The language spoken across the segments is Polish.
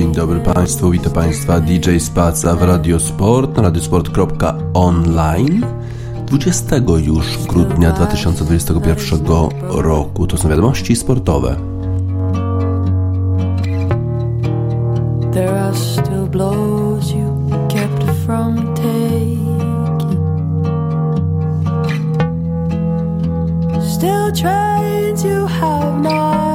Dzień dobry Państwu, witam Państwa DJ Spaca w Radiosport na radiosport.online 20 już grudnia 2021 roku. To są wiadomości sportowe. There are still blows you kept from taking Still trains you have not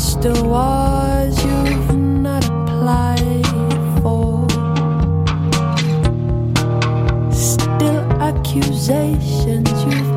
Still wars you've not applied for. Still accusations you've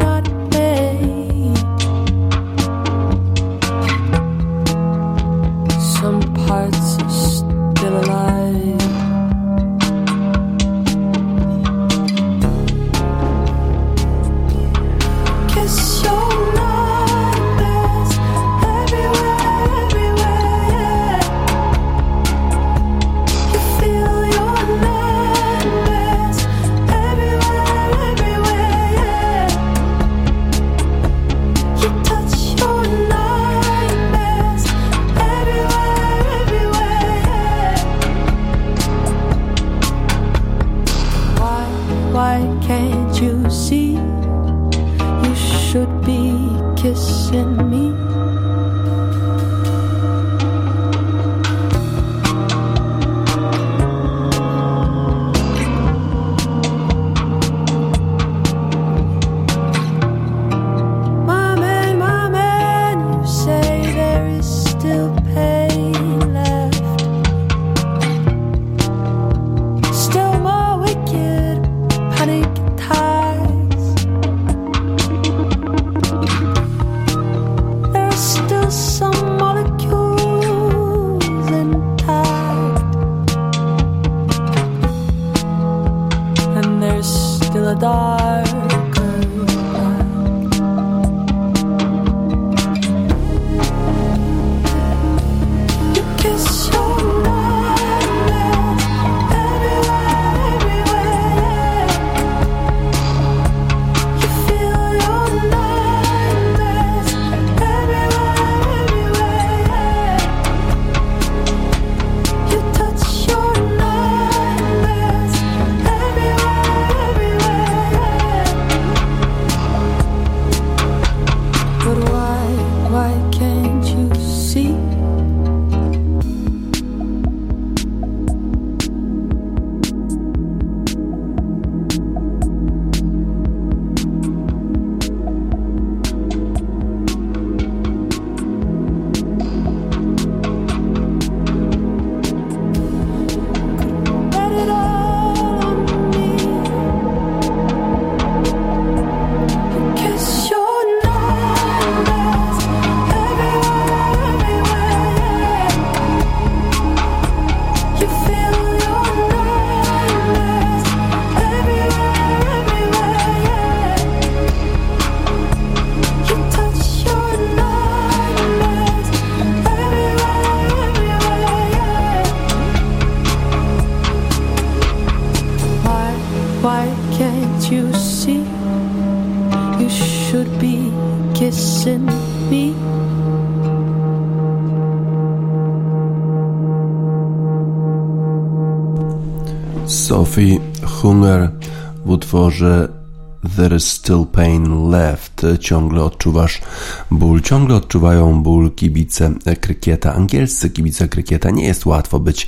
Sophie Hunger w utworze There is still pain left. Ciągle odczuwasz ból, ciągle odczuwają ból kibice krykieta. Angielscy kibice krykieta. Nie jest łatwo być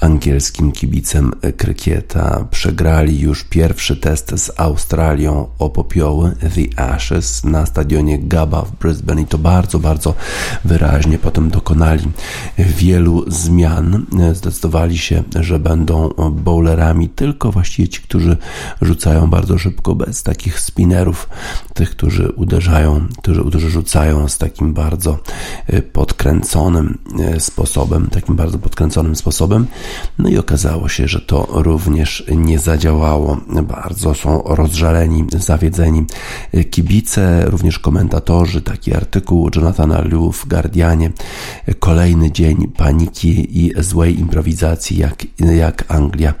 angielskim kibicem krykieta. Przegrali już pierwszy test z Australią o popioły The Ashes na stadionie Gaba w Brisbane i to bardzo, bardzo wyraźnie potem dokonali wielu zmian. Zdecydowali się, że będą bowlerami tylko właściwie ci, którzy rzucają bardzo szybko bez takich takich spinnerów, tych, którzy uderzają, którzy, rzucają z takim bardzo y, podkręconym y, sposobem, takim bardzo podkręconym sposobem. No i okazało się, że to również nie zadziałało. Bardzo są rozżaleni, zawiedzeni y, kibice, również komentatorzy. Taki artykuł Jonathana Liu w Guardianie. Kolejny dzień paniki i złej improwizacji, jak, jak Anglia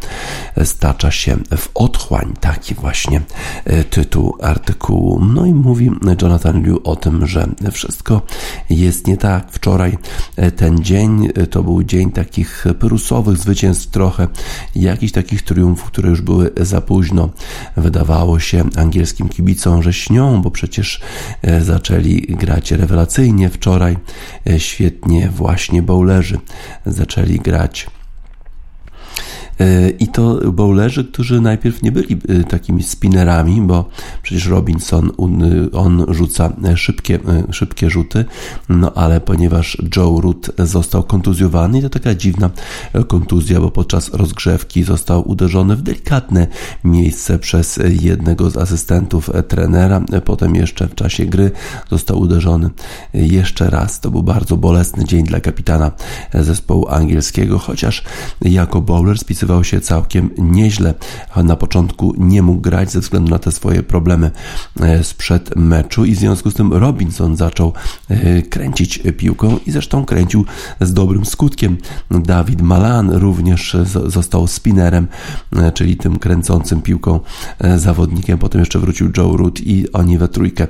stacza się w otchłań. Taki właśnie tytuł artykułu. No i mówi Jonathan Liu o tym, że wszystko jest nie tak. Wczoraj ten dzień to był dzień takich prusowych zwycięstw trochę, jakichś takich triumfów, które już były za późno. Wydawało się angielskim kibicom, że śnią, bo przecież zaczęli grać rewelacyjnie wczoraj. Świetnie właśnie bowlerzy zaczęli grać E, I to bowlerzy, którzy najpierw nie byli e, takimi spinnerami, bo przecież Robinson on rzuca szybkie, e, szybkie rzuty, no ale ponieważ Joe Root został kontuzjowany, to taka dziwna kontuzja, bo podczas rozgrzewki został uderzony w delikatne miejsce przez jednego z asystentów trenera, potem jeszcze w czasie gry został uderzony jeszcze raz. To był bardzo bolesny dzień dla kapitana zespołu angielskiego, chociaż jako bowler spisywał spisywał się całkiem nieźle. Na początku nie mógł grać ze względu na te swoje problemy e, sprzed meczu i w związku z tym Robinson zaczął e, kręcić piłką i zresztą kręcił z dobrym skutkiem. Dawid Malan również został spinnerem, e, czyli tym kręcącym piłką zawodnikiem. Potem jeszcze wrócił Joe Root i oni we trójkę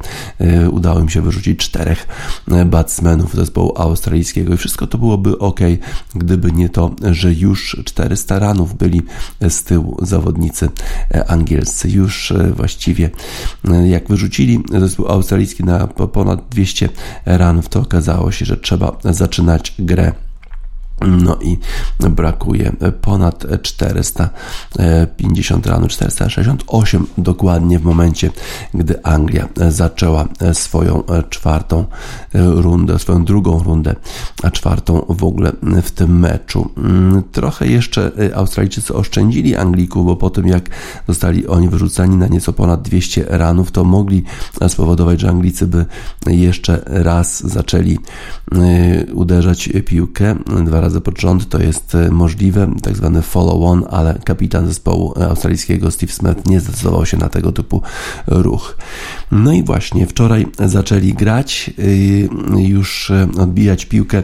udało im się wyrzucić czterech batsmenów zespołu australijskiego i wszystko to byłoby ok, gdyby nie to, że już 400 ranów byli z tyłu zawodnicy e, angielscy. Już e, właściwie e, jak wyrzucili zespół australijski na ponad 200 ranów, to okazało się, że trzeba zaczynać grę no i brakuje ponad 450 ranu, 468 dokładnie w momencie, gdy Anglia zaczęła swoją czwartą rundę, swoją drugą rundę, a czwartą w ogóle w tym meczu. Trochę jeszcze Australijczycy oszczędzili Anglików, bo po tym jak zostali oni wyrzucani na nieco ponad 200 ranów, to mogli spowodować, że Anglicy by jeszcze raz zaczęli y, uderzać piłkę dwa razy pod rząd to jest e, możliwe, tak zwany follow-on, ale kapitan zespołu australijskiego Steve Smith nie zdecydował się na tego typu ruch. No i właśnie wczoraj zaczęli grać, e, już e, odbijać piłkę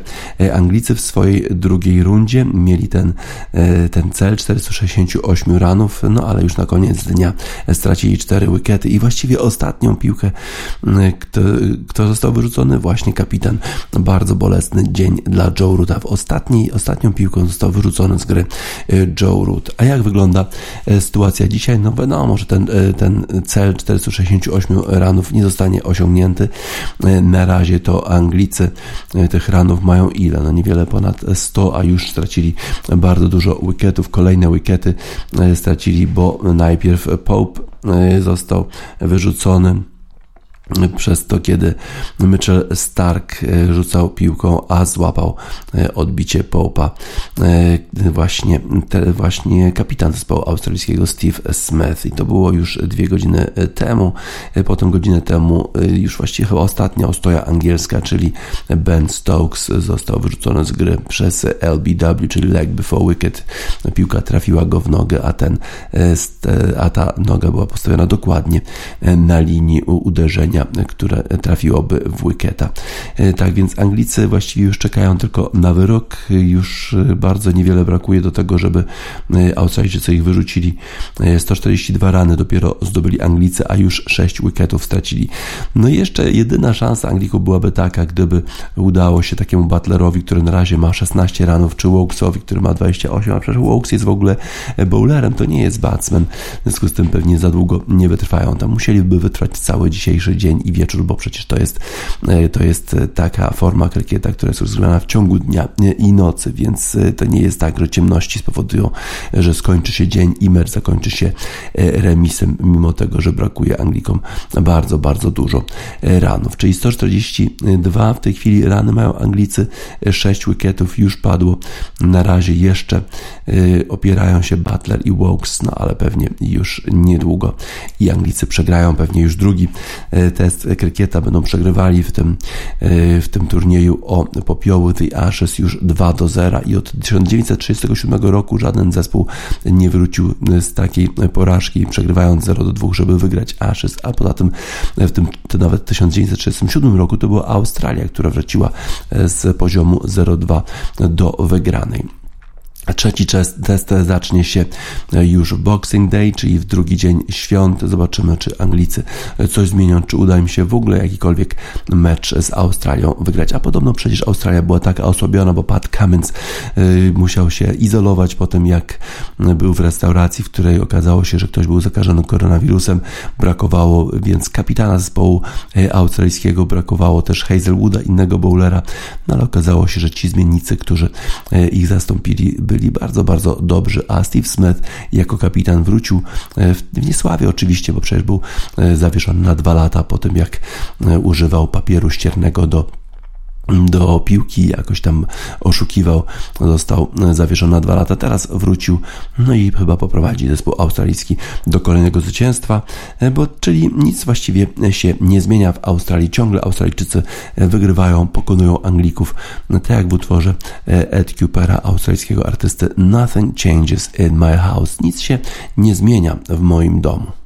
Anglicy w swojej drugiej rundzie. Mieli ten, ten cel 468 ranów, no ale już na koniec dnia stracili 4 wykety i właściwie ostatnią piłkę, kto, kto został wyrzucony? Właśnie kapitan. Bardzo bolesny dzień dla Joe Ruta. W ostatniej, ostatnią piłką został wyrzucony z gry e, Joe Root. A jak wygląda e, sytuacja dzisiaj? No wiadomo, że ten, e, ten cel 468 ranów nie zostanie osiągnięty. Na razie to Anglicy tych ranów mają ile? No niewiele ponad 100, a już stracili bardzo dużo wicketów. Kolejne wickety stracili, bo najpierw Pope został wyrzucony przez to, kiedy Mitchell Stark e, rzucał piłką, a złapał e, odbicie Pope'a. E, właśnie, te, właśnie kapitan zespołu australijskiego Steve Smith. I to było już dwie godziny temu. Potem godzinę temu już właściwie chyba ostatnia ostoja angielska, czyli Ben Stokes został wyrzucony z gry przez LBW, czyli leg before wicket. Piłka trafiła go w nogę, a ten, a ta noga była postawiona dokładnie na linii uderzenia które trafiłoby w Wicketa. E, tak więc Anglicy właściwie już czekają tylko na wyrok. Już bardzo niewiele brakuje do tego, żeby e, Australijczycy ich wyrzucili. 142 e, rany dopiero zdobyli Anglicy, a już 6 wicketów stracili. No i jeszcze jedyna szansa Anglików byłaby taka, gdyby udało się takiemu Butlerowi, który na razie ma 16 ranów, czy Wokesowi, który ma 28, a przecież Wokes jest w ogóle bowlerem, to nie jest batsman. W związku z tym pewnie za długo nie wytrwają. Tam musieliby wytrwać cały dzisiejszy dzień dzień i wieczór, bo przecież to jest, e, to jest e, taka forma krykieta, która jest rozgrywana w ciągu dnia e, i nocy, więc to nie jest tak, że ciemności spowodują, że skończy się dzień i mecz zakończy się remisem, mimo tego, że brakuje Anglikom bardzo, bardzo dużo ranów. Czyli 142 w tej chwili rany mają Anglicy, 6 wicketów już padło. Na razie jeszcze opierają się Butler i Wokes, no ale pewnie już niedługo i Anglicy przegrają pewnie już drugi test krykieta będą przegrywali w tym, e, w tym turnieju o popioły The Ashes już 2 do 0 i od 1937 roku żaden zespół nie wrócił z takiej porażki, przegrywając 0 do 2, żeby wygrać Ashes, a poza tym w tym to nawet w 1937 roku to była Australia, która wróciła z poziomu 0-2 do wygranej. Trzeci test zacznie się już w Boxing Day, czyli w drugi dzień świąt. Zobaczymy, czy Anglicy coś zmienią, czy uda im się w ogóle jakikolwiek mecz z Australią wygrać. A podobno przecież Australia była taka osłabiona, bo Pat Cummins y, musiał się izolować po tym, jak był w restauracji, w której okazało się, że ktoś był zakażony koronawirusem. Brakowało więc kapitana zespołu australijskiego, brakowało też Hazelwooda, innego bowlera, no ale okazało się, że ci zmiennicy, którzy ich zastąpili, byli bardzo, bardzo dobrzy, a Steve Smith jako kapitan wrócił e, w niesławie oczywiście, bo przecież był e, zawieszony na dwa lata po tym, jak e, używał papieru ściernego do do piłki, jakoś tam oszukiwał, został zawieszony na dwa lata, teraz wrócił, no i chyba poprowadzi zespół australijski do kolejnego zwycięstwa, bo czyli nic właściwie się nie zmienia w Australii, ciągle Australijczycy wygrywają, pokonują Anglików, tak jak w utworze Ed Cupera, australijskiego artysty Nothing changes in my house, nic się nie zmienia w moim domu.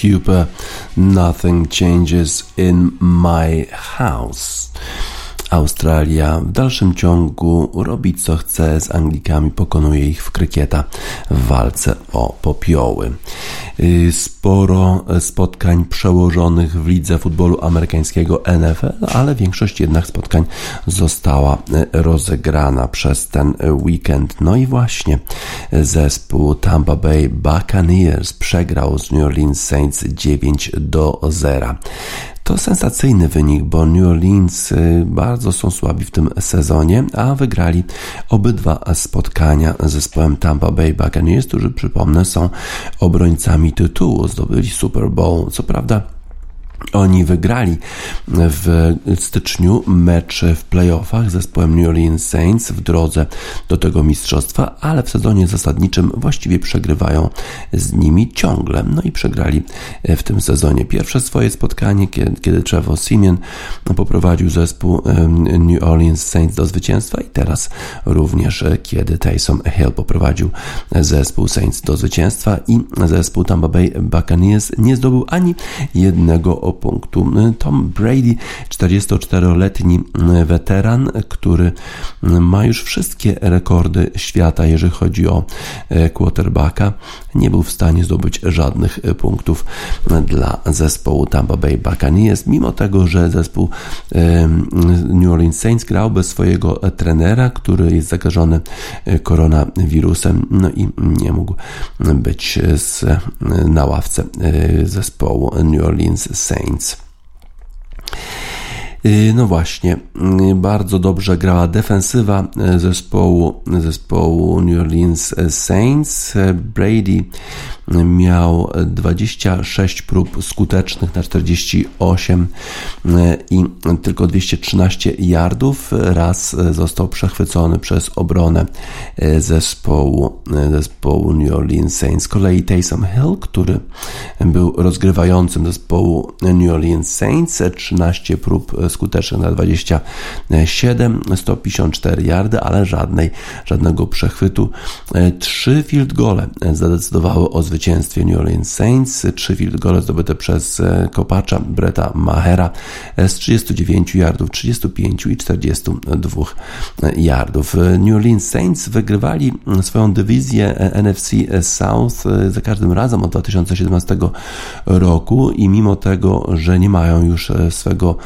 Cooper, Nothing Changes in My House. Australia w dalszym ciągu robi co chce z Anglikami, pokonuje ich w krykieta w walce o popioły. Y, sporo spotkań przełożonych w lidze futbolu amerykańskiego NFL, ale większość jednak spotkań została y, rozegrana przez ten weekend. No i właśnie zespół Tampa Bay Buccaneers przegrał z New Orleans Saints 9 do 0. To sensacyjny wynik, bo New Orleans y, bardzo są słabi w tym sezonie, a wygrali obydwa spotkania z zespołem Tampa Bay Buccaneers, którzy przypomnę są obrońcami tytułu, zdobyli Super Bowl. Co prawda oni wygrali w styczniu mecz w playoffach z zespołem New Orleans Saints w drodze do tego mistrzostwa, ale w sezonie zasadniczym właściwie przegrywają z nimi ciągle. No i przegrali w tym sezonie pierwsze swoje spotkanie, kiedy, kiedy Trevor Simeon poprowadził zespół New Orleans Saints do zwycięstwa i teraz również kiedy Taysom Hill poprowadził zespół Saints do zwycięstwa i zespół Tampa Bay Buccaneers nie zdobył ani jednego punktu. Tom Brady, 44-letni weteran, który ma już wszystkie rekordy świata, jeżeli chodzi o e, quarterbacka, nie był w stanie zdobyć żadnych punktów dla zespołu Tampa Bay Buccaneers, mimo tego, że zespół New Orleans Saints grał bez swojego trenera, który jest zakażony koronawirusem, no i nie mógł być z, na ławce e, zespołu New Orleans Saints. Saints. Y, no właśnie, y, bardzo dobrze grała defensywa y, zespołu, zespołu New Orleans Saints. Brady miał 26 prób skutecznych na 48 i tylko 213 yardów. Raz został przechwycony przez obronę zespołu, zespołu New Orleans Saints. Z kolei Taysom Hill, który był rozgrywającym zespołu New Orleans Saints, 13 prób skutecznych na 27, 154 yardy, ale żadnej, żadnego przechwytu. Trzy field gole zadecydowały o zwycięstwie New Orleans Saints. Trzy field gole zdobyte przez e, kopacza Breta Mahera z 39 yardów, 35 i 42 yardów. New Orleans Saints wygrywali swoją dywizję NFC South e, za każdym razem od 2017 roku i mimo tego, że nie mają już e, swego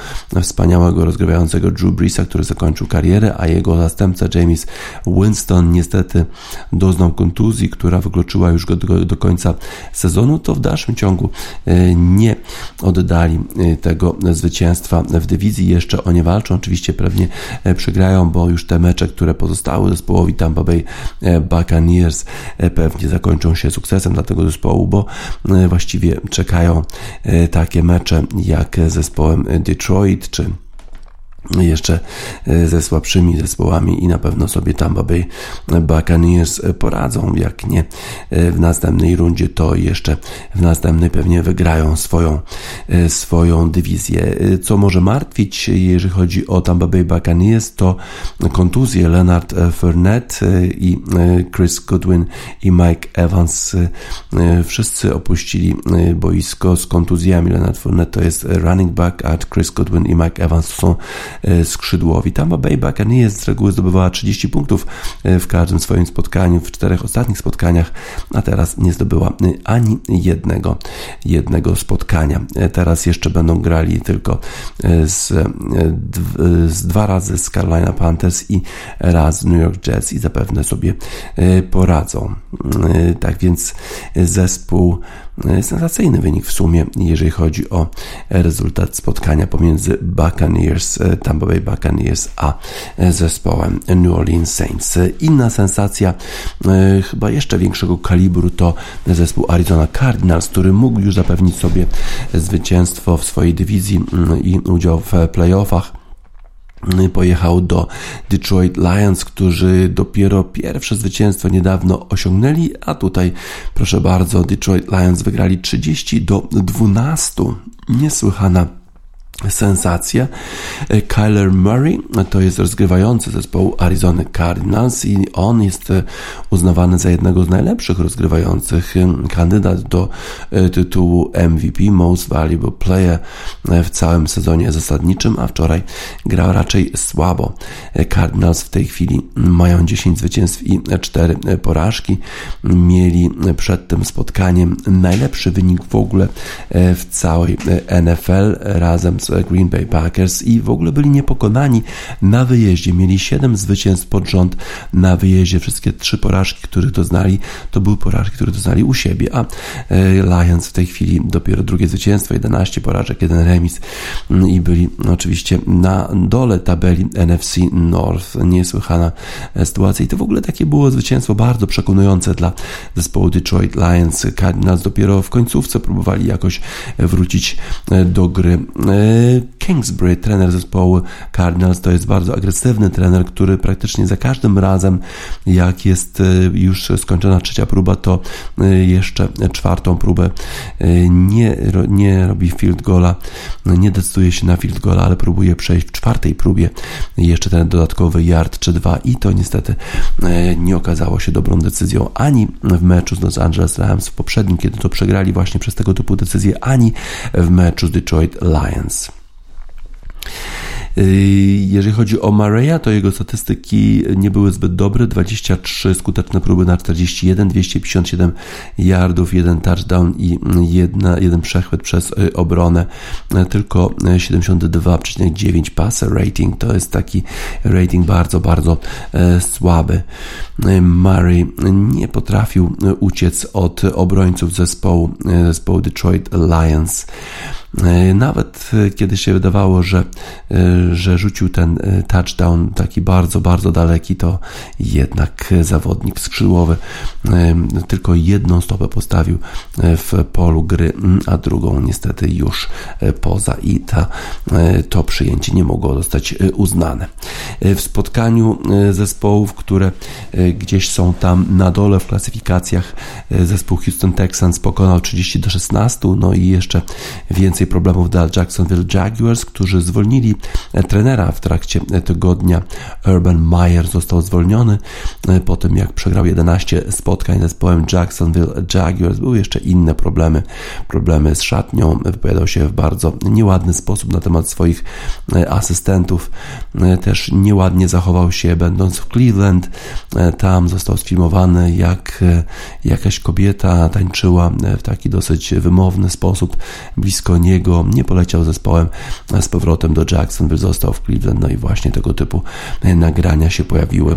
wspaniałego rozgrywającego Drew Breesa, który zakończył karierę, a jego zastępca James Winston niestety doznał kontuzji, która wykluczyła już go do, do końca sezonu, to w dalszym ciągu e, nie oddali e, tego zwycięstwa w dywizji. Jeszcze o nie walczą, oczywiście pewnie e, przegrają, bo już te mecze, które pozostały zespołowi Tampa Bay Buccaneers pewnie zakończą się sukcesem dla tego zespołu, bo właściwie czekają takie mecze jak zespołem Detroit czy jeszcze e, ze słabszymi zespołami i na pewno sobie Tampa Bay Buccaneers poradzą. Jak nie e, w następnej rundzie, to jeszcze w następnej pewnie wygrają swoją, e, swoją dywizję. Co może martwić, jeżeli chodzi o Tampa Bay Buccaneers, to kontuzje Leonard Fournette i Chris Goodwin i Mike Evans. Wszyscy opuścili boisko z kontuzjami. Leonard Fournette to jest running back, a Chris Goodwin i Mike Evans są E, skrzydłowi. Tampa Bay Buccaneers z reguły zdobywała 30 punktów e, w każdym swoim spotkaniu, w czterech ostatnich spotkaniach, a teraz nie zdobyła e, ani jednego, jednego spotkania. Teraz jeszcze będą grali tylko z, z dwa razy z Carolina Panthers i raz New York Jets i zapewne sobie poradzą. Tak więc zespół E, sensacyjny wynik w sumie, jeżeli chodzi o rezultat spotkania pomiędzy Buccaneers, e, Tampa Bay Buccaneers, a zespołem New Orleans Saints. Inna sensacja, e, chyba jeszcze większego kalibru, to zespół Arizona Cardinals, który mógł już zapewnić sobie zwycięstwo w swojej dywizji mm, i udział w playoffach pojechał do Detroit Lions, którzy dopiero pierwsze zwycięstwo niedawno osiągnęli, a tutaj proszę bardzo, Detroit Lions wygrali 30 do 12. Niesłychana sensacja. Kyler Murray to jest rozgrywający zespołu Arizona Cardinals i on jest e, uznawany za jednego z najlepszych rozgrywających kandydat do e, tytułu MVP Most Valuable Player e, w całym sezonie zasadniczym, a wczoraj grał raczej słabo. Cardinals w tej chwili mają 10 zwycięstw i 4 porażki. Mieli przed tym spotkaniem najlepszy wynik w ogóle w całej NFL razem z Green Bay Packers i w ogóle byli niepokonani na wyjeździe. Mieli 7 zwycięstw pod rząd na wyjeździe. Wszystkie trzy porażki, których doznali, to były porażki, które doznali u siebie, a Lions w tej chwili dopiero drugie zwycięstwo, 11 porażek, jeden remis mm, i byli oczywiście na dole tabeli NFC North. Niesłychana sytuacja i to w ogóle takie było zwycięstwo bardzo przekonujące dla zespołu Detroit Lions. Cardinals dopiero w końcówce próbowali jakoś wrócić do gry. Kingsbury, trener zespołu Cardinals, to jest bardzo agresywny trener, który praktycznie za każdym razem, jak jest już skończona trzecia próba, to jeszcze czwartą próbę nie, nie robi field goala, nie decyduje się na field goala, ale próbuje przejść w czwartej próbie jeszcze ten dodatkowy yard czy dwa i to niestety e, nie okazało się dobrą decyzją ani w meczu z Los Angeles Rams w poprzednim, kiedy to przegrali właśnie przez tego typu decyzje, ani w meczu z Detroit Lions. Y, jeżeli chodzi o Mareya, to jego statystyki nie były zbyt dobre. 23 skuteczne próby na 41, 257 yardów, jeden touchdown i jedna, jeden przechwyt przez y, obronę. Tylko 72,9 passer rating. To jest taki rating bardzo, bardzo e, słaby. Murray nie potrafił uciec od obrońców zespołu, e, zespołu Detroit Lions. E, nawet e, kiedy się wydawało, że, e, że rzucił ten touchdown taki bardzo, bardzo daleki, to jednak zawodnik skrzydłowy tylko jedną stopę postawił w polu gry, a drugą niestety już poza i ta, to przyjęcie nie mogło zostać uznane. W spotkaniu zespołów, które gdzieś są tam na dole w klasyfikacjach, zespół Houston Texans pokonał 30 do 16, no i jeszcze więcej więcej problemów dla Jacksonville Jaguars, którzy zwolnili e, trenera w trakcie e, tygodnia. Urban Meyer został zwolniony e, po tym, jak przegrał 11 spotkań z zespołem Jacksonville Jaguars. Były jeszcze inne problemy, problemy z szatnią. Wypowiadał się w bardzo nieładny sposób na temat swoich asystentów. Też nieładnie zachował się, będąc w Cleveland. Tam został sfilmowany, jak jakaś kobieta tańczyła w taki dosyć wymowny sposób blisko niej nie poleciał zespołem z powrotem do Jacksonville, został w Cleveland, no i właśnie tego typu nagrania się pojawiły.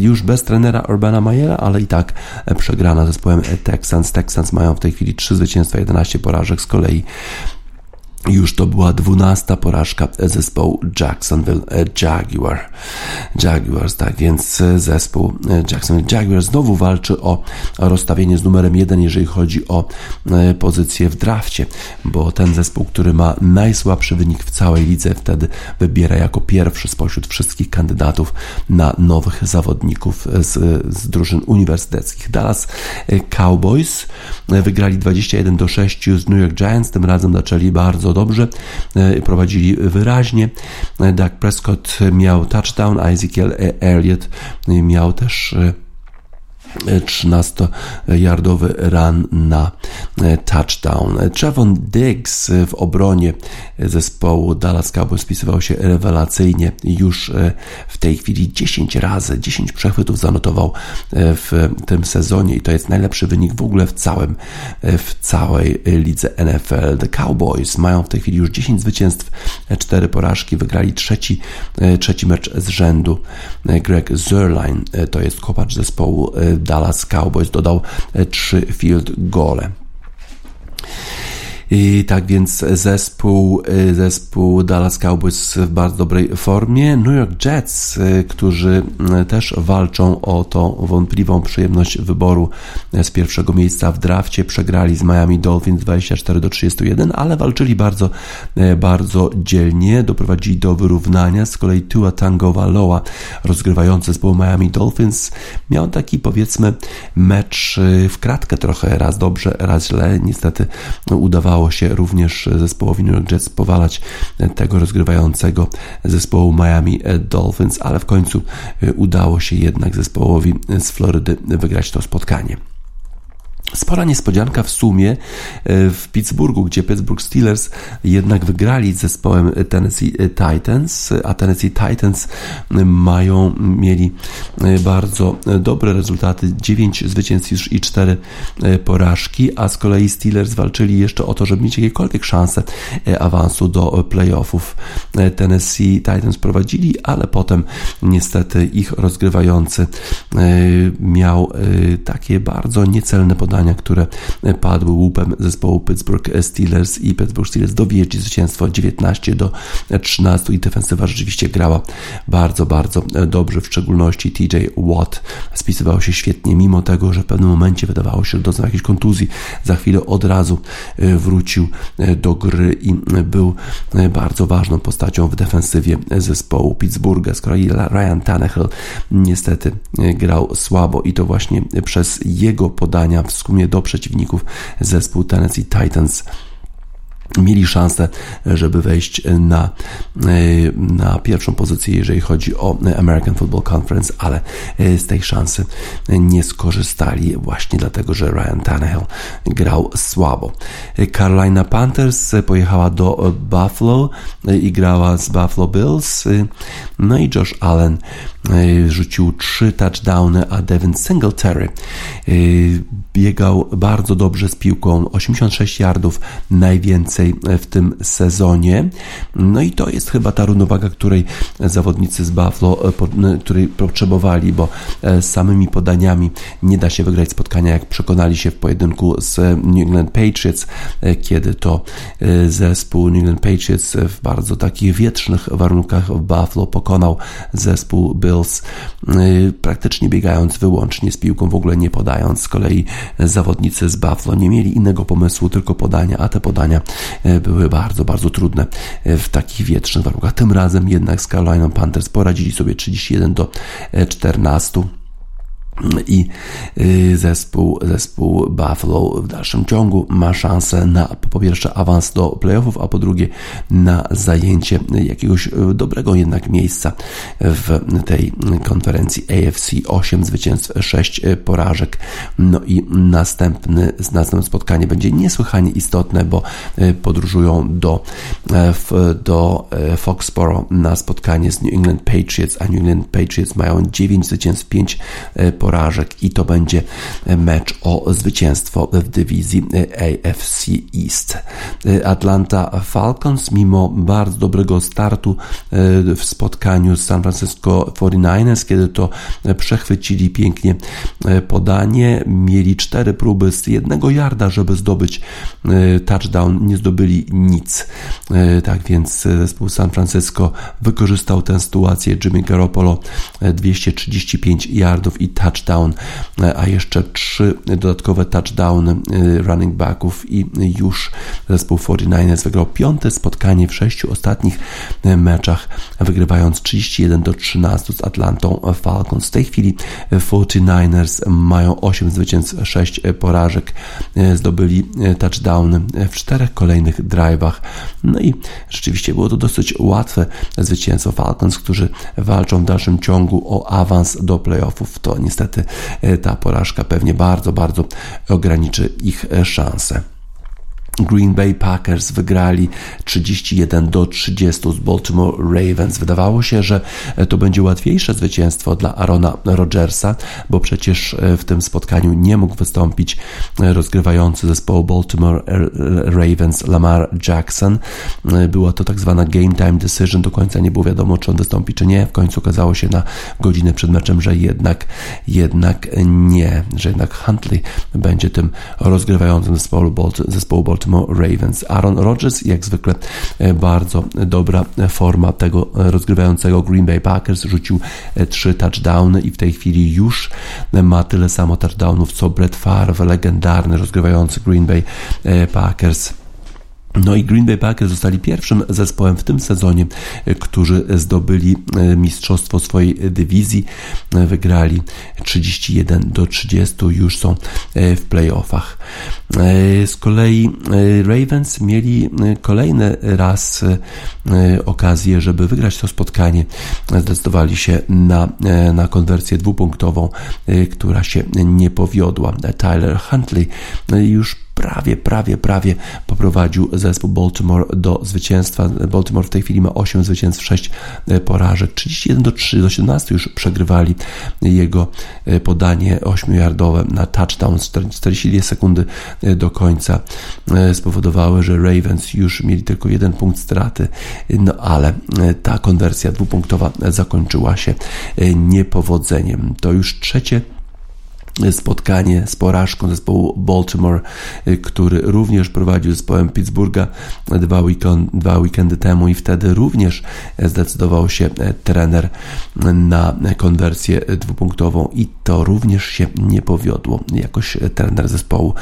Już bez trenera Urbana Mayera, ale i tak przegrana zespołem Texans. Texans mają w tej chwili 3 zwycięstwa, 11 porażek, z kolei już to była dwunasta porażka zespołu Jacksonville Jaguar. Jaguars, tak więc zespół Jacksonville Jaguar znowu walczy o rozstawienie z numerem jeden, jeżeli chodzi o e, pozycję w drafcie, bo ten zespół, który ma najsłabszy wynik w całej lidze, wtedy wybiera jako pierwszy spośród wszystkich kandydatów na nowych zawodników z, z drużyn uniwersyteckich. Dallas Cowboys wygrali 21 do 6 z New York Giants, tym razem zaczęli bardzo dobrze, e, prowadzili wyraźnie. E, Doug Prescott miał touchdown, Ezekiel Elliott miał też e, 13-yardowy run na e, touchdown. Trevon Diggs w obronie zespołu Dallas Cowboys spisywał się rewelacyjnie. Już e, w tej chwili 10 razy, 10 przechwytów zanotował e, w tym sezonie i to jest najlepszy wynik w ogóle w całym, w całej lidze NFL. The Cowboys mają w tej chwili już 10 zwycięstw, 4 porażki, wygrali trzeci, trzeci mecz z rzędu. Greg Zerline to jest kopacz zespołu Dallas Cowboys dodał 3 e, field gole. I tak więc zespół, y, zespół Dallas Cowboys w bardzo dobrej formie. New York Jets, y, którzy y, też walczą o tą wątpliwą przyjemność wyboru z pierwszego miejsca w drafcie, przegrali z Miami Dolphins 24 do 31, ale walczyli bardzo, bardzo dzielnie, doprowadzili do wyrównania. Z kolei Tua Tagovailoa, rozgrywający zespół Miami Dolphins, miał taki powiedzmy mecz w kratkę trochę, raz dobrze, raz źle. Niestety udawało udało się również zespołowi New York Jets powalać tego rozgrywającego zespołu Miami Dolphins, ale w końcu udało się jednak zespołowi z Florydy wygrać to spotkanie. Spora niespodzianka w sumie e, w Pittsburghu, gdzie Pittsburgh Steelers jednak wygrali z zespołem Tennessee Titans, a Tennessee Titans mają, mieli e, bardzo dobre rezultaty, 9 zwycięstw i 4 e, porażki, a z kolei Steelers walczyli jeszcze o to, żeby mieć jakiekolwiek szanse awansu do playoffów. Tennessee Titans prowadzili, ale potem niestety ich rozgrywający miał takie bardzo niecelne podanie które padły łupem zespołu Pittsburgh Steelers i Pittsburgh Steelers dowieźli zwycięstwo 19 do 13 i defensywa rzeczywiście grała bardzo, bardzo dobrze, w szczególności TJ Watt spisywał się świetnie, mimo tego, że w pewnym momencie wydawało się, że doznał jakiejś kontuzji, za chwilę od razu e, wrócił e, do gry i był e, bardzo ważną postacią w defensywie zespołu Pittsburgha. Z kolei Ryan Tannehill niestety grał słabo i to właśnie przez jego podania w sumie do przeciwników zespół Tennessee Titans mieli szansę, żeby wejść na, na pierwszą pozycję, jeżeli chodzi o American Football Conference, ale z tej szansy nie skorzystali właśnie dlatego, że Ryan Tannehill grał słabo. Carolina Panthers pojechała do Buffalo i grała z Buffalo Bills, no i Josh Allen rzucił trzy touchdowny, a Devin Singletary biegał bardzo dobrze z piłką, 86 yardów najwięcej w tym sezonie. No i to jest chyba ta równowaga, której zawodnicy z Buffalo e, której potrzebowali, bo e, samymi podaniami nie da się wygrać spotkania, jak przekonali się w pojedynku z New England Patriots, e, kiedy to zespół New England Patriots w bardzo takich wietrznych warunkach w Buffalo pokonał zespół Bills, praktycznie biegając wyłącznie z piłką, w ogóle nie podając. Z kolei zawodnicy z Buffalo nie mieli innego pomysłu, tylko podania, a te podania e, były bardzo, bardzo trudne e, w takich wietrznych warunkach. Tym razem jednak z Carolina Panthers poradzili sobie 31 do 14 i y, zespół, zespół Buffalo w dalszym ciągu ma szansę na po pierwsze awans do playoffów, a po drugie na zajęcie jakiegoś dobrego jednak miejsca w tej konferencji AFC 8 zwycięstw, 6 porażek. No i następny, następne spotkanie będzie niesłychanie istotne, bo y, podróżują do, e, do e, Foxborough na spotkanie z New England Patriots, a New England Patriots mają 9 zwycięstw, 5 porażek porażek i to będzie mecz o zwycięstwo w dywizji AFC East. Atlanta Falcons, mimo bardzo dobrego startu e, w spotkaniu z San Francisco 49ers, kiedy to przechwycili pięknie e, podanie, mieli cztery próby z jednego yarda, żeby zdobyć e, touchdown, nie zdobyli nic. Tak więc zespół San Francisco wykorzystał tę sytuację. Jimmy Garoppolo 235 yardów i touchdown touchdown, a jeszcze trzy dodatkowe touchdowny y, running backów i już zespół 49ers wygrał piąte spotkanie w sześciu ostatnich y, meczach, wygrywając 31 do 13 z Atlantą Falcons. W tej chwili 49ers mają 8 zwycięstw, 6 porażek, zdobyli touchdowny w czterech kolejnych drive'ach. No i rzeczywiście było to dosyć łatwe zwycięstwo Falcons, którzy walczą w dalszym ciągu o awans do playoffów. To niestety niestety e, ta porażka pewnie bardzo, bardzo ograniczy ich e, szanse. Green Bay Packers wygrali 31 do 30 z Baltimore Ravens. Wydawało się, że to będzie łatwiejsze zwycięstwo dla Arona Rodgersa, bo przecież e, w tym spotkaniu nie mógł wystąpić e, rozgrywający zespołu Baltimore Ravens Lamar Jackson. E, była to tak zwana game time decision, do końca nie było wiadomo, czy on wystąpi, czy nie. W końcu okazało się na godzinę przed meczem, że jednak, jednak nie, że jednak Huntley będzie tym rozgrywającym zespołu, zespołu Baltimore Baltimore Ravens. Aaron Rodgers, jak zwykle e, bardzo dobra forma tego rozgrywającego Green Bay Packers, rzucił e, trzy touchdowny i w tej chwili już ma tyle samo touchdownów co Brett Favre, legendarny rozgrywający Green Bay e, Packers. No i Green Bay Packers zostali pierwszym zespołem w tym sezonie, e, którzy zdobyli e, mistrzostwo swojej dywizji. E, wygrali 31 do 30, już są w playoffach. Z kolei Ravens mieli kolejny raz okazję, żeby wygrać to spotkanie. Zdecydowali się na, na konwersję dwupunktową, która się nie powiodła. Tyler Huntley już prawie, prawie, prawie poprowadził zespół Baltimore do zwycięstwa. Baltimore w tej chwili ma 8 zwycięstw, 6 e, porażek. 31 do 3 do 17 już przegrywali jego e, podanie 8-yardowe na touchdown 42 sekundy e, do końca spowodowały, że Ravens już mieli tylko jeden punkt straty, no ale ta konwersja dwupunktowa zakończyła się niepowodzeniem. To już trzecie spotkanie z porażką zespołu Baltimore, y, który również prowadził zespołem Pittsburgha dwa, weekend, dwa weekendy temu i wtedy również zdecydował się trener na konwersję dwupunktową i to również się nie powiodło. Jakoś trener zespołu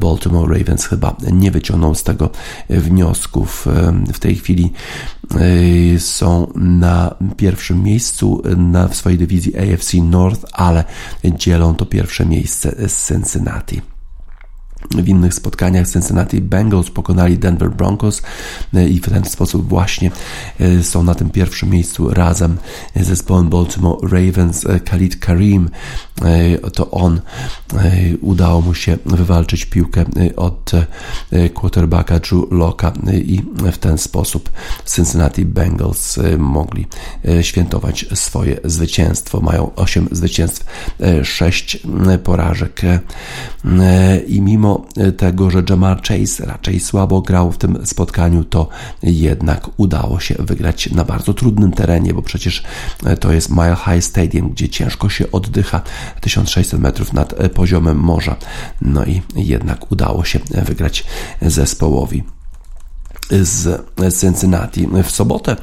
Baltimore Ravens chyba nie wyciągnął z tego wniosków. W tej chwili są na pierwszym miejscu na, w swojej dywizji AFC North, ale dzielą to pierwsze pierwsze miejsce z Cincinnati. W innych spotkaniach Cincinnati Bengals pokonali Denver Broncos e, i w ten sposób właśnie e, są na tym pierwszym miejscu razem z zespołem Baltimore Ravens. E, Khalid Karim to on udało mu się wywalczyć piłkę od quarterbacka Drew Locka i w ten sposób Cincinnati Bengals mogli świętować swoje zwycięstwo. Mają 8 zwycięstw, 6 porażek i mimo tego, że Jamar Chase raczej słabo grał w tym spotkaniu, to jednak udało się wygrać na bardzo trudnym terenie, bo przecież to jest Mile High Stadium, gdzie ciężko się oddycha 1600 metrów nad poziomem morza. No i jednak udało się wygrać zespołowi z Cincinnati. W sobotę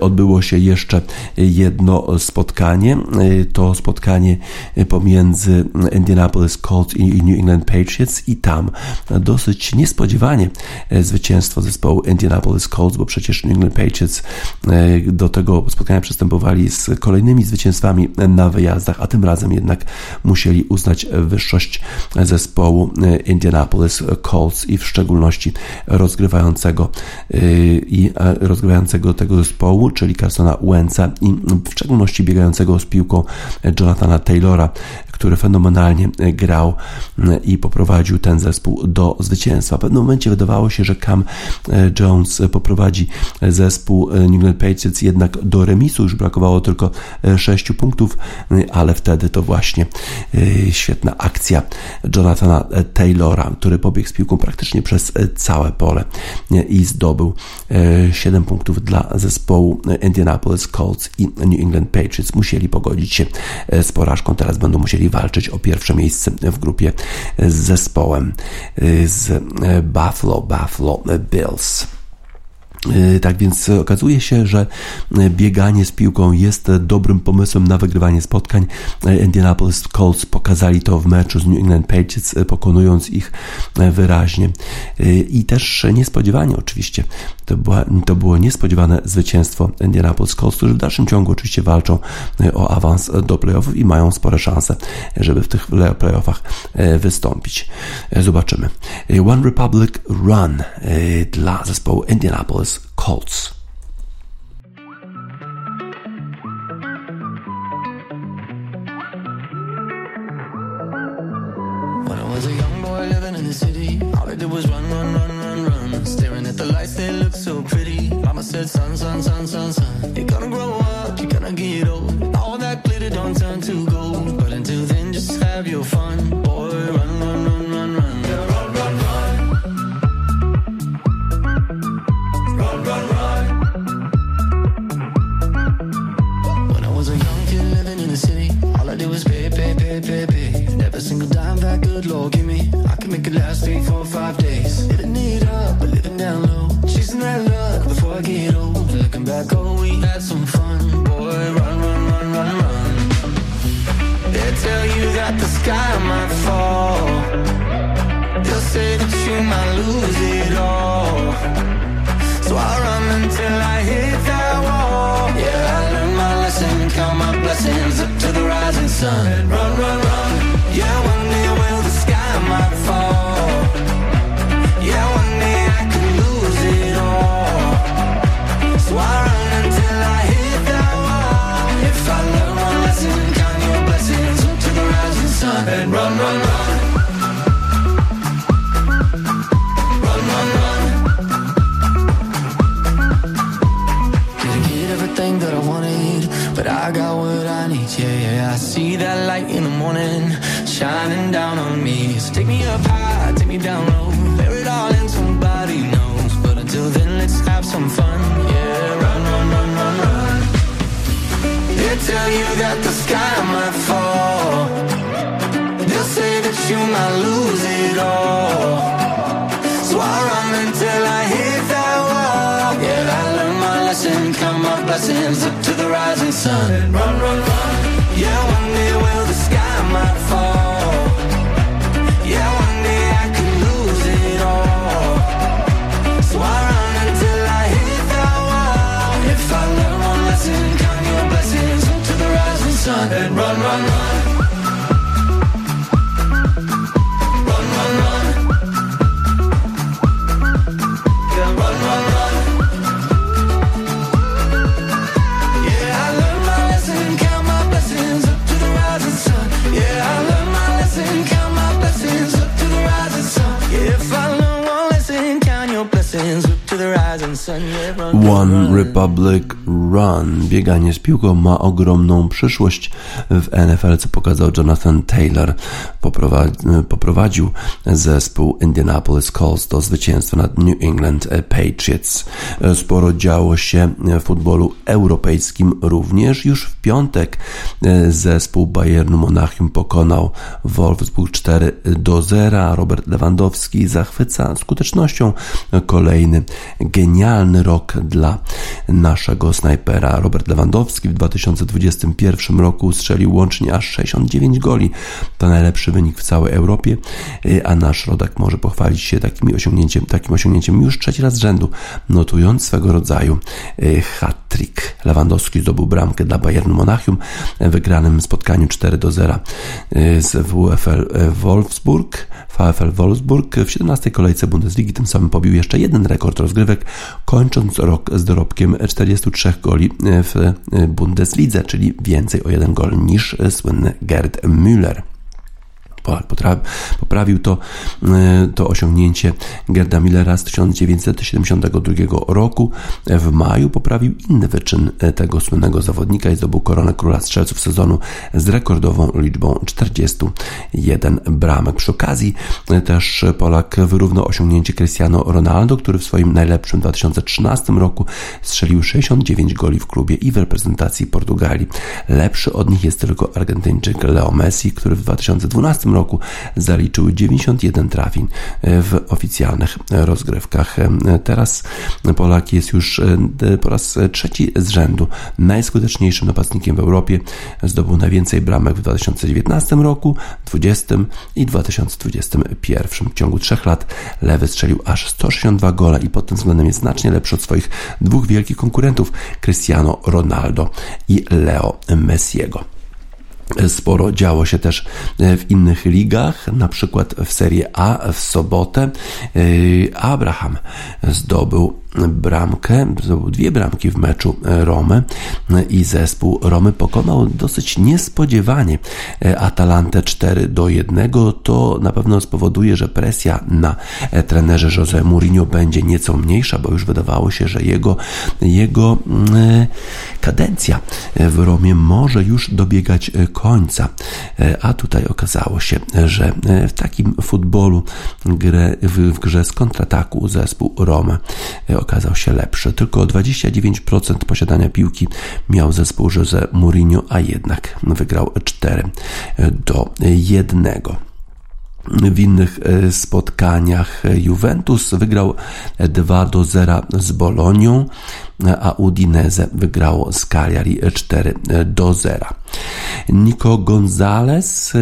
odbyło się jeszcze jedno spotkanie. To spotkanie pomiędzy Indianapolis Colts i New England Patriots i tam dosyć niespodziewanie zwycięstwo zespołu Indianapolis Colts, bo przecież New England Patriots do tego spotkania przystępowali z kolejnymi zwycięstwami na wyjazdach, a tym razem jednak musieli uznać wyższość zespołu Indianapolis Colts i w szczególności rozgrywającego i rozgrywającego tego zespołu, czyli Carsona Wentza i w szczególności biegającego z piłką Jonathana Taylora, który fenomenalnie e, grał e, i poprowadził ten zespół do zwycięstwa. W pewnym momencie wydawało się, że Cam e, Jones poprowadzi zespół New England Patriots jednak do remisu, już brakowało tylko 6 punktów, ale wtedy to właśnie świetna akcja Jonathana Taylora, który pobiegł z piłką praktycznie przez całe pole i zdobył 7 punktów dla zespołu Indianapolis Colts i New England Patriots. Musieli pogodzić się z porażką, teraz będą musieli walczyć o pierwsze miejsce w grupie z zespołem z Buffalo, Buffalo Bills. Y, tak więc okazuje się, że bieganie z piłką jest dobrym pomysłem na wygrywanie spotkań. Indianapolis Colts pokazali to w meczu z New England Patriots, pokonując ich wyraźnie. Y, I też niespodziewanie oczywiście. To, była, to było niespodziewane zwycięstwo Indianapolis Colts, którzy w dalszym ciągu oczywiście walczą o awans do playoffów i mają spore szanse, żeby w tych playoffach wystąpić. Zobaczymy. One Republic Run dla zespołu Indianapolis Colts. When I was a young boy living in the city, all I did was run, run, run, run, run. Staring at the lights, they looked so pretty. Mama said, son, son, son, son, son. Good Lord, give me. I can make it last three, four, five days. Living it up, but living down low. Chasing that luck before I get old. Looking back, oh, we had some fun. Boy, run, run, run, run, run. They tell you that the sky might fall. They'll say that you might lose it all. So I run until I hit that wall. Yeah, I learned my lesson, count my blessings up to the rising sun. Run, run, run. Yeah, one day Bieganie z piłką ma ogromną przyszłość w NFL, co pokazał Jonathan Taylor. Poprowadzi- Poprowadził zespół Indianapolis Colts do zwycięstwa nad New England Patriots. Sporo działo się w futbolu europejskim również. Już w piątek zespół Bayernu Monachium pokonał Wolfsburg 4 do 0. Robert Lewandowski zachwyca skutecznością. Kolejny genialny rok dla naszego snajpera. Robert Lewandowski w 2021 roku strzelił łącznie aż 69 goli. To najlepszy wynik w całej Europie, a nasz rodak może pochwalić się takim osiągnięciem, takim osiągnięciem już trzeci raz z rzędu, notując swego rodzaju hat-trick. Lewandowski zdobył bramkę dla Bayernu Monachium w wygranym spotkaniu 4 do 0 z WFL Wolfsburg. VfL Wolfsburg w 17 kolejce Bundesligi tym samym pobił jeszcze jeden rekord rozgrywek, kończąc rok z dorobkiem 43 goli w Bundeslidze, czyli więcej o jeden gol niż słynny Gerd Müller. Poprawił to, to osiągnięcie Gerda Millera z 1972 roku. W maju poprawił inny wyczyn tego słynnego zawodnika i zdobył koronę króla strzelców sezonu z rekordową liczbą 41 bramek. Przy okazji też Polak wyrównał osiągnięcie Cristiano Ronaldo, który w swoim najlepszym 2013 roku strzelił 69 goli w klubie i w reprezentacji Portugalii. Lepszy od nich jest tylko Argentyńczyk Leo Messi, który w 2012 roku zaliczył 91 trafień w oficjalnych rozgrywkach. Teraz Polak jest już po raz trzeci z rzędu najskuteczniejszym napastnikiem w Europie. Zdobył najwięcej bramek w 2019 roku, 2020 i 2021. W ciągu trzech lat Lewy strzelił aż 162 gola i pod tym względem jest znacznie lepszy od swoich dwóch wielkich konkurentów Cristiano Ronaldo i Leo Messiego. Sporo działo się też w innych ligach, na przykład w Serie A w sobotę Abraham zdobył bramkę, zdobył dwie bramki w meczu Romy i zespół Romy pokonał dosyć niespodziewanie Atalantę 4 do 1. To na pewno spowoduje, że presja na trenerze Jose Mourinho będzie nieco mniejsza, bo już wydawało się, że jego, jego kadencja w Romie może już dobiegać końca. A tutaj okazało się, że w takim futbolu grę, w, w grze z kontrataku zespół Roma okazał się lepszy. Tylko 29% posiadania piłki miał zespół Jose Mourinho, a jednak wygrał 4 do 1. W innych spotkaniach Juventus wygrał 2 do 0 z Bolonią, a Udinese wygrało z Cagliari 4 do 0. Nico Gonzalez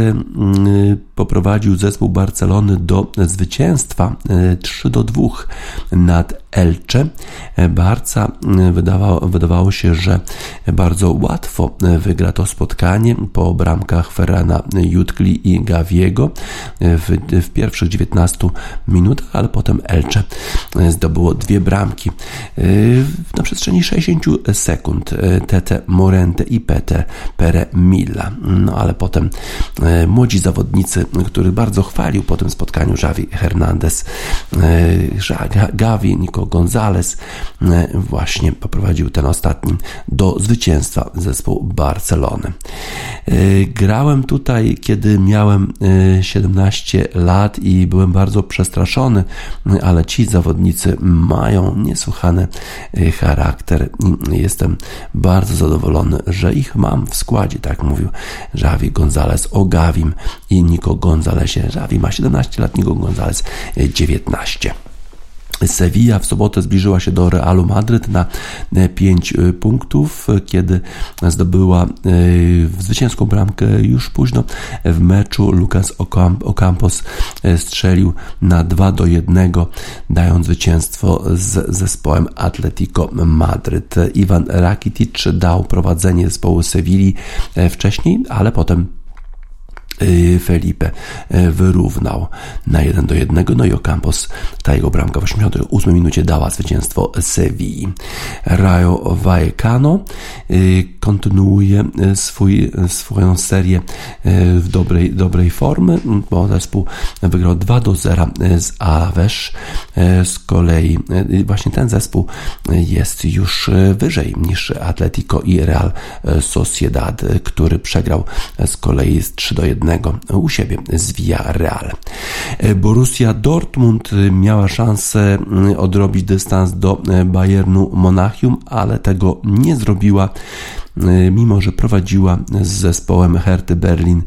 poprowadził zespół Barcelony do zwycięstwa 3 do 2 nad Elche. Barca wydawało, wydawało się, że bardzo łatwo wygra to spotkanie po bramkach Ferrana Jutkli i Gaviego w, w pierwszych 19 minutach, ale potem Elche zdobyło dwie bramki. Na przestrzeni 60 sekund Tete Morente i Pete Pere Milla. No ale potem młodzi zawodnicy, których bardzo chwalił po tym spotkaniu Javi Hernandez, Gavi, Nico Gonzalez właśnie poprowadził ten ostatni do zwycięstwa zespołu Barcelony. Grałem tutaj, kiedy miałem 17 lat i byłem bardzo przestraszony, ale ci zawodnicy mają niesłychany charakter i jestem bardzo zadowolony, że ich mam w składzie, tak mówił Javi Gonzalez o Gavim i Nico Gonzalesie. Javi ma 17 lat, Nico Gonzalez 19. Sevilla w sobotę zbliżyła się do Realu Madryt na 5 e, punktów, kiedy zdobyła e, zwycięską bramkę już późno w meczu. Lucas Ocampos e, strzelił na 2 do 1, dając zwycięstwo z zespołem Atletico Madryt. Iwan Rakitic dał prowadzenie zespołu Sewilli wcześniej, ale potem Felipe y, wyrównał na 1 do 1. No i Ocampos, ta jego bramka w 88 minucie dała zwycięstwo Sewilli. Rayo Vallecano y, kontynuuje swój, swoją serię w dobrej, dobrej formy, bo zespół wygrał 2 do 0 z Aves. Z kolei właśnie ten zespół jest już wyżej niż Atletico i Real Sociedad, który przegrał z kolei z 3 do 1 u siebie z Villarreal. Borussia Dortmund miała szansę mm, odrobić dystans do Bayernu Monachium, ale tego nie zrobiła. E, mimo że prowadziła z zespołem Herty Berlin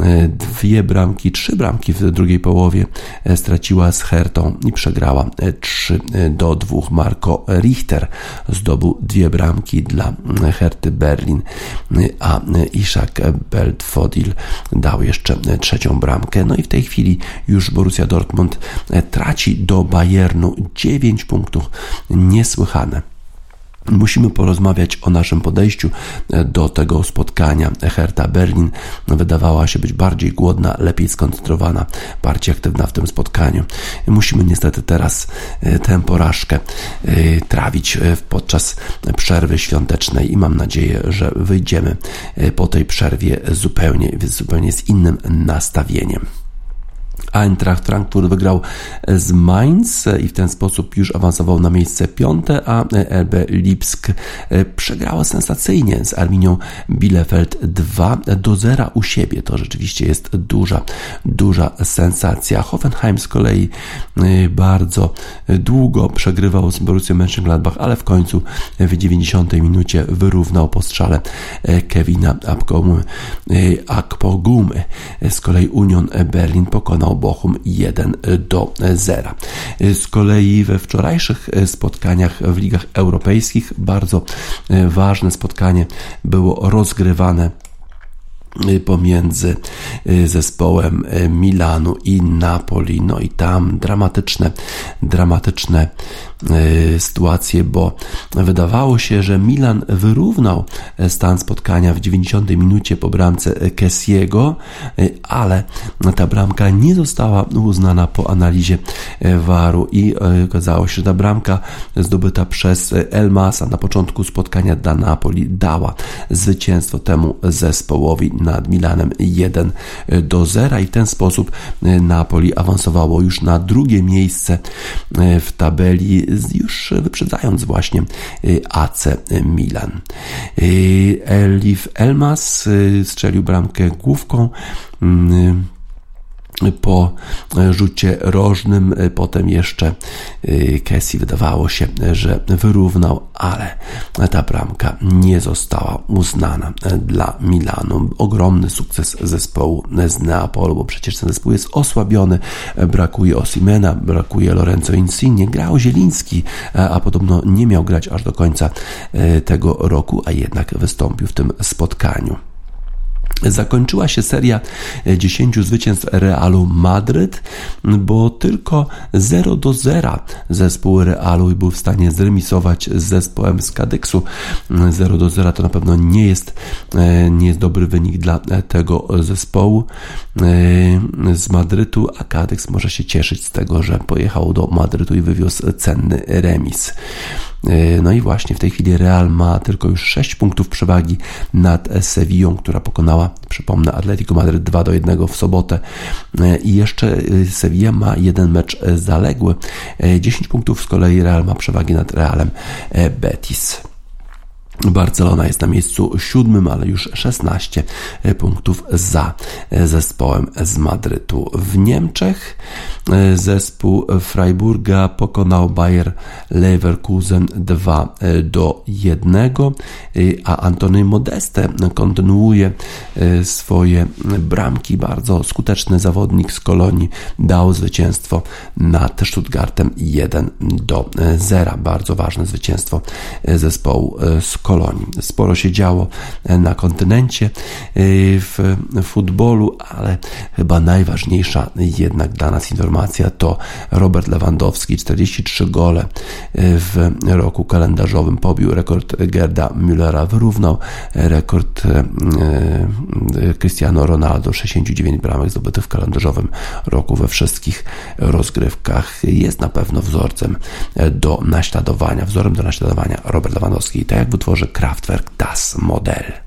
e, dwie bramki, trzy bramki w drugiej połowie e, straciła z Hertą i przegrała 3 do 2. Marco Richter zdobył dwie bramki dla Herty Berlin, a Ishak Beltfodil dał jeszcze trzecią bramkę. No i w tej chwili już Borussia Dortmund traci do Bayernu 9 punktów. Niesłychane. Musimy porozmawiać o naszym podejściu e, do tego spotkania. Hertha Berlin wydawała się być bardziej głodna, lepiej skoncentrowana, bardziej aktywna w tym spotkaniu. Musimy niestety teraz e, tę porażkę e, trawić podczas przerwy świątecznej i mam nadzieję, że wyjdziemy po tej przerwie zupełnie, zupełnie z innym nastawieniem. Eintracht Frankfurt wygrał z Mainz i w ten sposób już awansował na miejsce piąte, a RB Lipsk przegrała sensacyjnie z Arminią Bielefeld 2 do 0 u siebie. To rzeczywiście jest duża, duża sensacja. Hoffenheim z kolei bardzo długo przegrywał z Borussią Mönchengladbach, ale w końcu w 90 minucie wyrównał po strzale Kevina Akpogumy. Z kolei Union Berlin pokonał Bochum 1 do 0. Z kolei we wczorajszych spotkaniach w ligach europejskich bardzo ważne spotkanie było rozgrywane pomiędzy zespołem Milanu i Napoli. No i tam dramatyczne, dramatyczne E, sytuację, bo wydawało się, że Milan wyrównał stan spotkania w 90 minucie po bramce Kessiego, e, ale ta bramka nie została uznana po analizie waru i e, okazało się, że ta bramka zdobyta przez Elmasa na początku spotkania dla Napoli dała zwycięstwo temu zespołowi nad Milanem 1 do 0 i w ten sposób Napoli awansowało już na drugie miejsce w tabeli już wyprzedzając właśnie y, AC Milan. Y, Elif Elmas y, strzelił bramkę główką mm, po rzucie rożnym, potem jeszcze Kessi wydawało się, że wyrównał, ale ta bramka nie została uznana dla Milanu. Ogromny sukces zespołu z Neapolu, bo przecież ten zespół jest osłabiony, brakuje Osimena, brakuje Lorenzo Insigne, grał Zieliński, a podobno nie miał grać aż do końca tego roku, a jednak wystąpił w tym spotkaniu. Zakończyła się seria 10 zwycięstw Realu Madryt, bo tylko 0 do 0 zespół Realu był w stanie zremisować z zespołem z Kadyksu. 0 do 0 to na pewno nie jest, e, nie jest dobry wynik dla tego zespołu e, z Madrytu, a Kadyks może się cieszyć z tego, że pojechał do Madrytu i wywiózł cenny remis. E, no i właśnie w tej chwili Real ma tylko już 6 punktów przewagi nad Sevillą, która pokonała, przypomnę, Atletico Madryt 2 do 1 w sobotę. E, I jeszcze e, Sevilla ma jeden mecz zaległy. 10 punktów z kolei Real ma przewagi nad Realem Betis. Barcelona jest na miejscu siódmym, ale już 16 punktów za zespołem z Madrytu. W Niemczech zespół Freiburga pokonał Bayer Leverkusen 2 do 1, a Antony Modeste kontynuuje swoje bramki. Bardzo skuteczny zawodnik z Kolonii dał zwycięstwo nad Stuttgartem 1 do 0. Bardzo ważne zwycięstwo zespołu z Kolonii. Sporo się działo e, na kontynencie e, w futbolu, ale chyba najważniejsza jednak dla nas informacja to Robert Lewandowski, 43 gole e, w roku kalendarzowym, pobił rekord Gerda Müllera, wyrównał rekord Cristiano Ronaldo, 69 bramek zdobytych w kalendarzowym roku we wszystkich rozgrywkach. Jest na pewno wzorcem do naśladowania, wzorem do naśladowania Robert Lewandowski. Tak jak w utworze Kraftwerk Das Modell.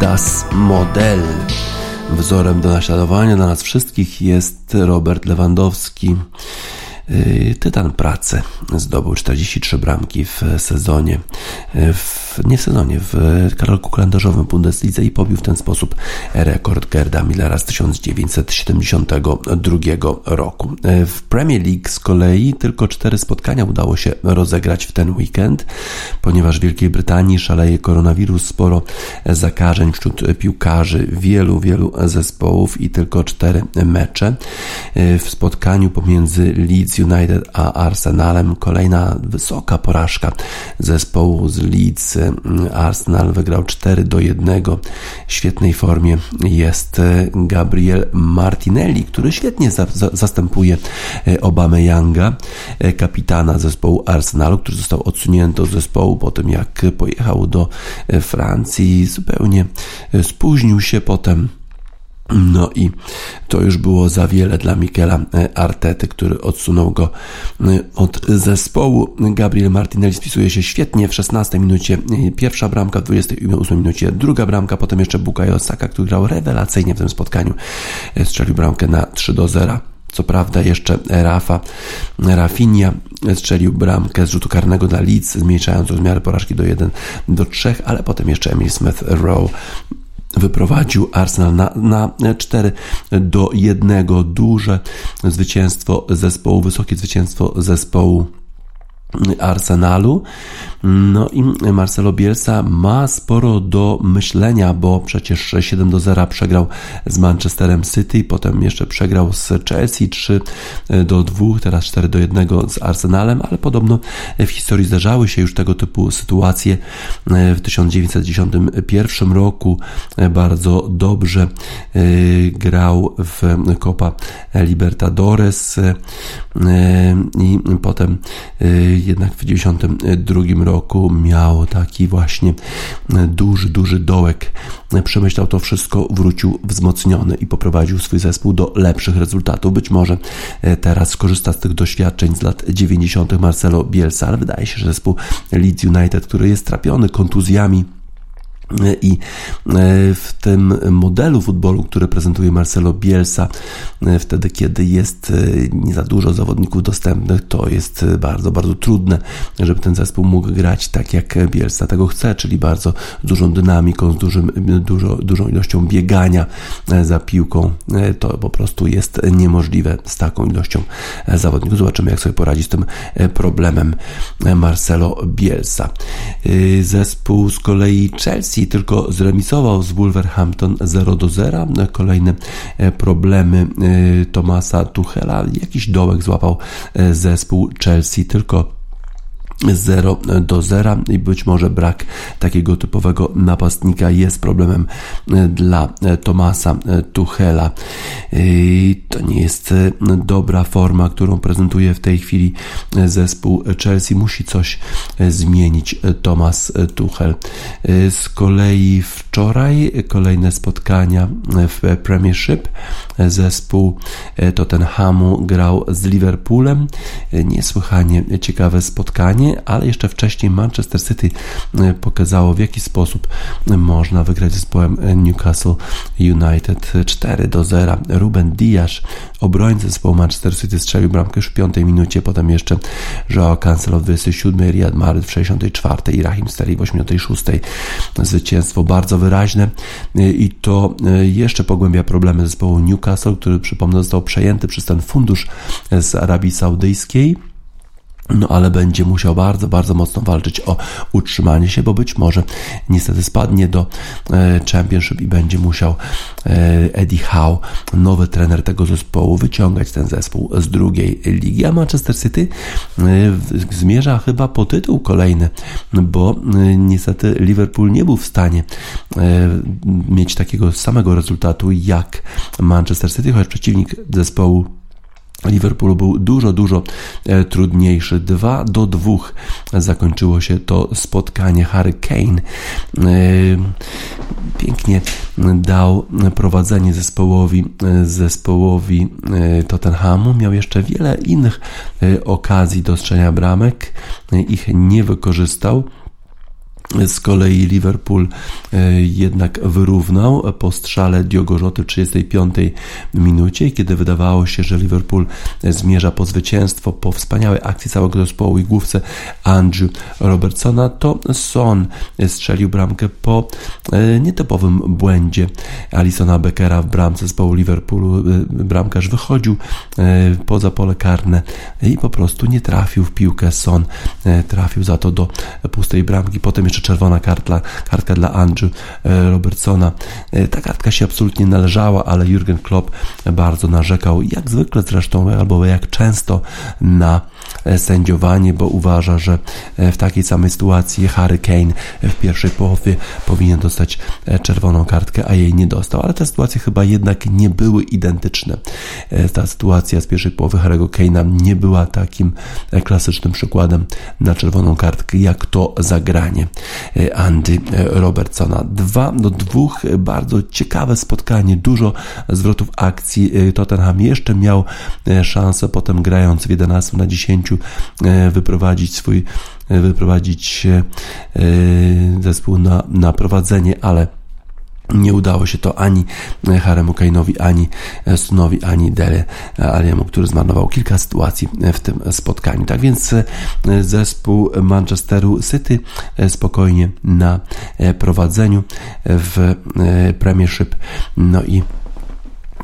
Das Modell. Wzorem do naśladowania dla nas wszystkich jest Robert Lewandowski. Y, tytan pracy zdobył 43 bramki w sezonie, y, w, nie w sezonie, w karolku kalendarzowym Bundeslidze i pobił w ten sposób rekord Gerda Millera z 1972 roku. Y, w Premier League z kolei tylko cztery spotkania udało się rozegrać w ten weekend, ponieważ w Wielkiej Brytanii szaleje koronawirus, sporo zakażeń wśród piłkarzy, wielu, wielu zespołów i tylko cztery mecze. W spotkaniu pomiędzy Leeds United a Arsenalem. Kolejna wysoka porażka zespołu z Leeds. Arsenal wygrał 4 do 1. W świetnej formie jest Gabriel Martinelli, który świetnie za, za, zastępuje Obamy Younga, kapitana zespołu Arsenalu, który został odsunięty od zespołu po tym, jak pojechał do Francji. Zupełnie spóźnił się potem no i to już było za wiele dla Mikela e, Artety, który odsunął go e, od zespołu. Gabriel Martinelli spisuje się świetnie w 16 minucie. E, pierwsza bramka, w 28 minucie druga bramka, potem jeszcze Bukayo Saka, który grał rewelacyjnie w tym spotkaniu. Strzelił bramkę na 3 do 0. Co prawda jeszcze Rafa Rafinha strzelił bramkę z rzutu karnego dla Leeds, zmniejszając rozmiary porażki do 1 do 3, ale potem jeszcze Emil Smith Rowe wyprowadził Arsenal na, na 4 do 1 duże zwycięstwo zespołu, wysokie zwycięstwo zespołu Arsenalu. No i Marcelo Bielsa ma sporo do myślenia, bo przecież 7 do 0 przegrał z Manchesterem City, potem jeszcze przegrał z Chelsea 3 do 2, teraz 4 do 1 z Arsenalem, ale podobno w historii zdarzały się już tego typu sytuacje. W 1991 roku bardzo dobrze e, grał w Copa Libertadores e, i potem e, jednak w 1992 roku miał taki właśnie duży, duży dołek. Przemyślał to wszystko, wrócił wzmocniony i poprowadził swój zespół do lepszych rezultatów. Być może e, teraz skorzysta z tych doświadczeń z lat 90. Marcelo Bielsa, ale wydaje się, że zespół Leeds United, który jest trapiony kontuzjami, i e, w tym modelu futbolu, który prezentuje Marcelo Bielsa, e, wtedy kiedy jest e, nie za dużo zawodników dostępnych, to jest bardzo, bardzo trudne, żeby ten zespół mógł grać tak jak Bielsa tego chce, czyli bardzo dużą dynamiką, z dużym, dużo, dużą ilością biegania za piłką. To po prostu jest niemożliwe z taką ilością zawodników. Zobaczymy, jak sobie poradzi z tym problemem Marcelo Bielsa. Zespół z kolei Chelsea Chelsea tylko zremisował z Wolverhampton 0 do 0. Kolejne e, problemy e, Tomasa Tuchela. Jakiś dołek złapał e, zespół Chelsea tylko 0 do 0 i być może brak takiego typowego napastnika jest problemem e, dla e, Tomasa e, Tuchela. To nie jest dobra forma, którą prezentuje w tej chwili zespół Chelsea. Musi coś zmienić Tomas Tuchel. Z kolei wczoraj kolejne spotkania w Premiership. Zespół Tottenhamu grał z Liverpoolem. Niesłychanie ciekawe spotkanie ale jeszcze wcześniej Manchester City e, pokazało w jaki sposób można wygrać zespołem Newcastle United 4 do 0. Ruben Diaz, obrońca zespołu Manchester City strzelił bramkę już w 5 minucie, potem jeszcze Joao Cancelo w 27, Riyad Mahrez w 64 i Rahim Sterling w 86. Zwycięstwo bardzo wyraźne e, i to e, jeszcze pogłębia problemy zespołu Newcastle, który przypomnę został przejęty przez ten fundusz z Arabii Saudyjskiej no ale będzie musiał bardzo, bardzo mocno walczyć o utrzymanie się, bo być może niestety spadnie do e, Championship i będzie musiał e, Eddie Howe, nowy trener tego zespołu, wyciągać ten zespół z drugiej ligi. A Manchester City e, zmierza chyba po tytuł kolejny, bo niestety Liverpool nie był w stanie mieć takiego samego rezultatu jak Manchester City, choć przeciwnik zespołu Liverpoolu był dużo, dużo e, trudniejszy. 2 do 2 zakończyło się to spotkanie. Harry Kane e, pięknie dał prowadzenie zespołowi, e, zespołowi Tottenhamu. Miał jeszcze wiele innych okazji do strzelania bramek. Ich nie wykorzystał Z kolei Liverpool e, jednak wyrównał po strzale Diogo Jota w 35 minucie, kiedy wydawało się, że Liverpool zmierza po zwycięstwo, po wspaniałej akcji całego zespołu i główce Andrew Robertsona, to Son strzelił bramkę po e, nietypowym błędzie Alisona Beckera w bramce zespołu Liverpoolu. E, bramkarz wychodził poza pole karne i po prostu nie trafił w piłkę. Son trafił za to do pustej bramki. Potem jeszcze czerwona kartka, kartka dla Andrew e, Robertsona. E, ta kartka się absolutnie należała, ale Jurgen Klopp bardzo narzekał, jak zwykle zresztą, albo jak często na sędziowanie, bo uważa, że w takiej samej sytuacji Harry Kane w pierwszej połowie powinien dostać czerwoną kartkę, a jej nie dostał. Ale te sytuacje chyba jednak nie były identyczne. Ta sytuacja z pierwszej połowy Harry'ego Kane'a nie była takim klasycznym przykładem na czerwoną kartkę, jak to zagranie Andy Robertsona. Dwa do dwóch, bardzo ciekawe spotkanie, dużo zwrotów akcji. Tottenham jeszcze miał szansę potem grając w 11 na 10 wyprowadzić swój wyprowadzić zespół na, na prowadzenie, ale nie udało się to ani Haremu Kainowi, ani Sunowi, ani Dele Aliemu, który zmarnował kilka sytuacji w tym spotkaniu. Tak więc zespół Manchesteru City spokojnie na prowadzeniu w Premiership. No i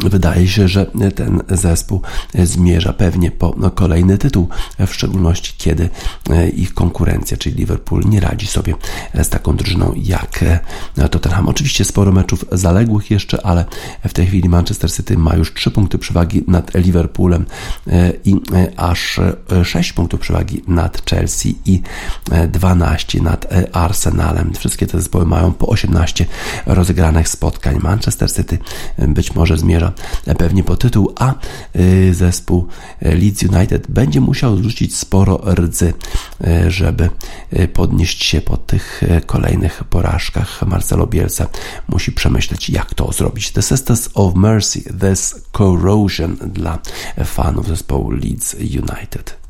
Wydaje się, że ten zespół zmierza pewnie po kolejny tytuł, w szczególności kiedy e, ich konkurencja, czyli Liverpool, nie radzi sobie z taką drużyną jak e, Tottenham. Oczywiście sporo meczów zaległych jeszcze, ale w tej chwili Manchester City ma już 3 punkty przewagi nad Liverpoolem e, i aż 6 punktów przewagi nad Chelsea i 12 nad Arsenalem. Wszystkie te zespoły mają po 18 rozegranych spotkań. Manchester City być może zmierza pewnie po tytuł, a y, zespół Leeds United będzie musiał zrzucić sporo rdzy, y, żeby y, podnieść się po tych kolejnych porażkach. Marcelo Bielsa musi przemyśleć, jak to zrobić. The Sisters of Mercy, This Corrosion dla fanów zespołu Leeds United.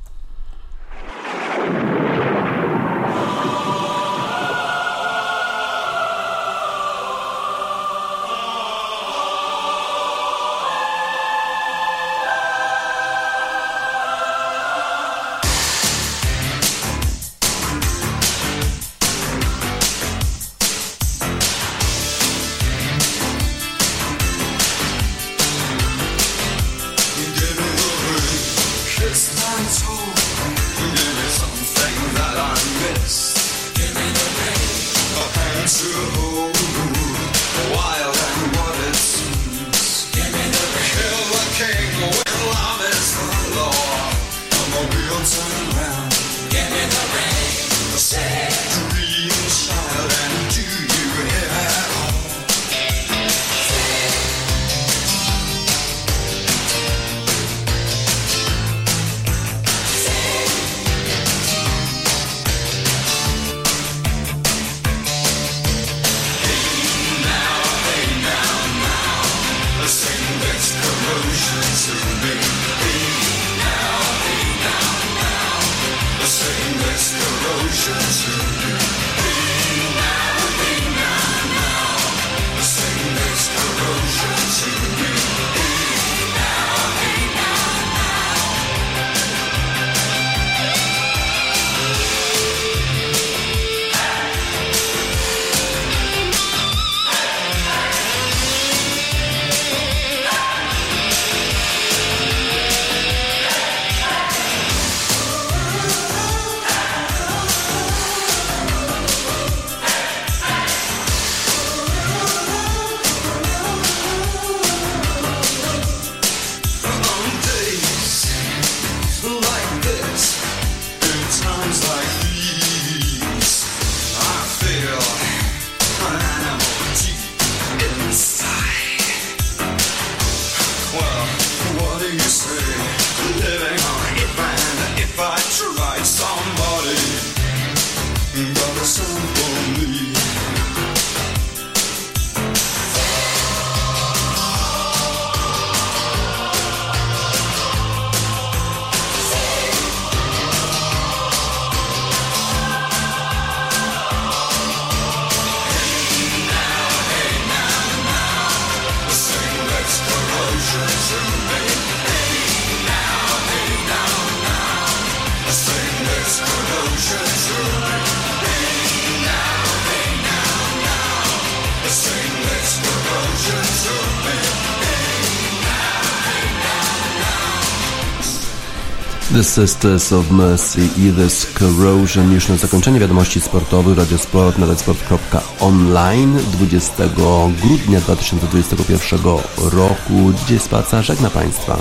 someone leave. Sisters of Mercy i This Corrosion. Już na zakończenie wiadomości sportowych Radiosport na radiosport.online 20 grudnia 2021 roku. Dzisiaj Spaca żegna Państwa.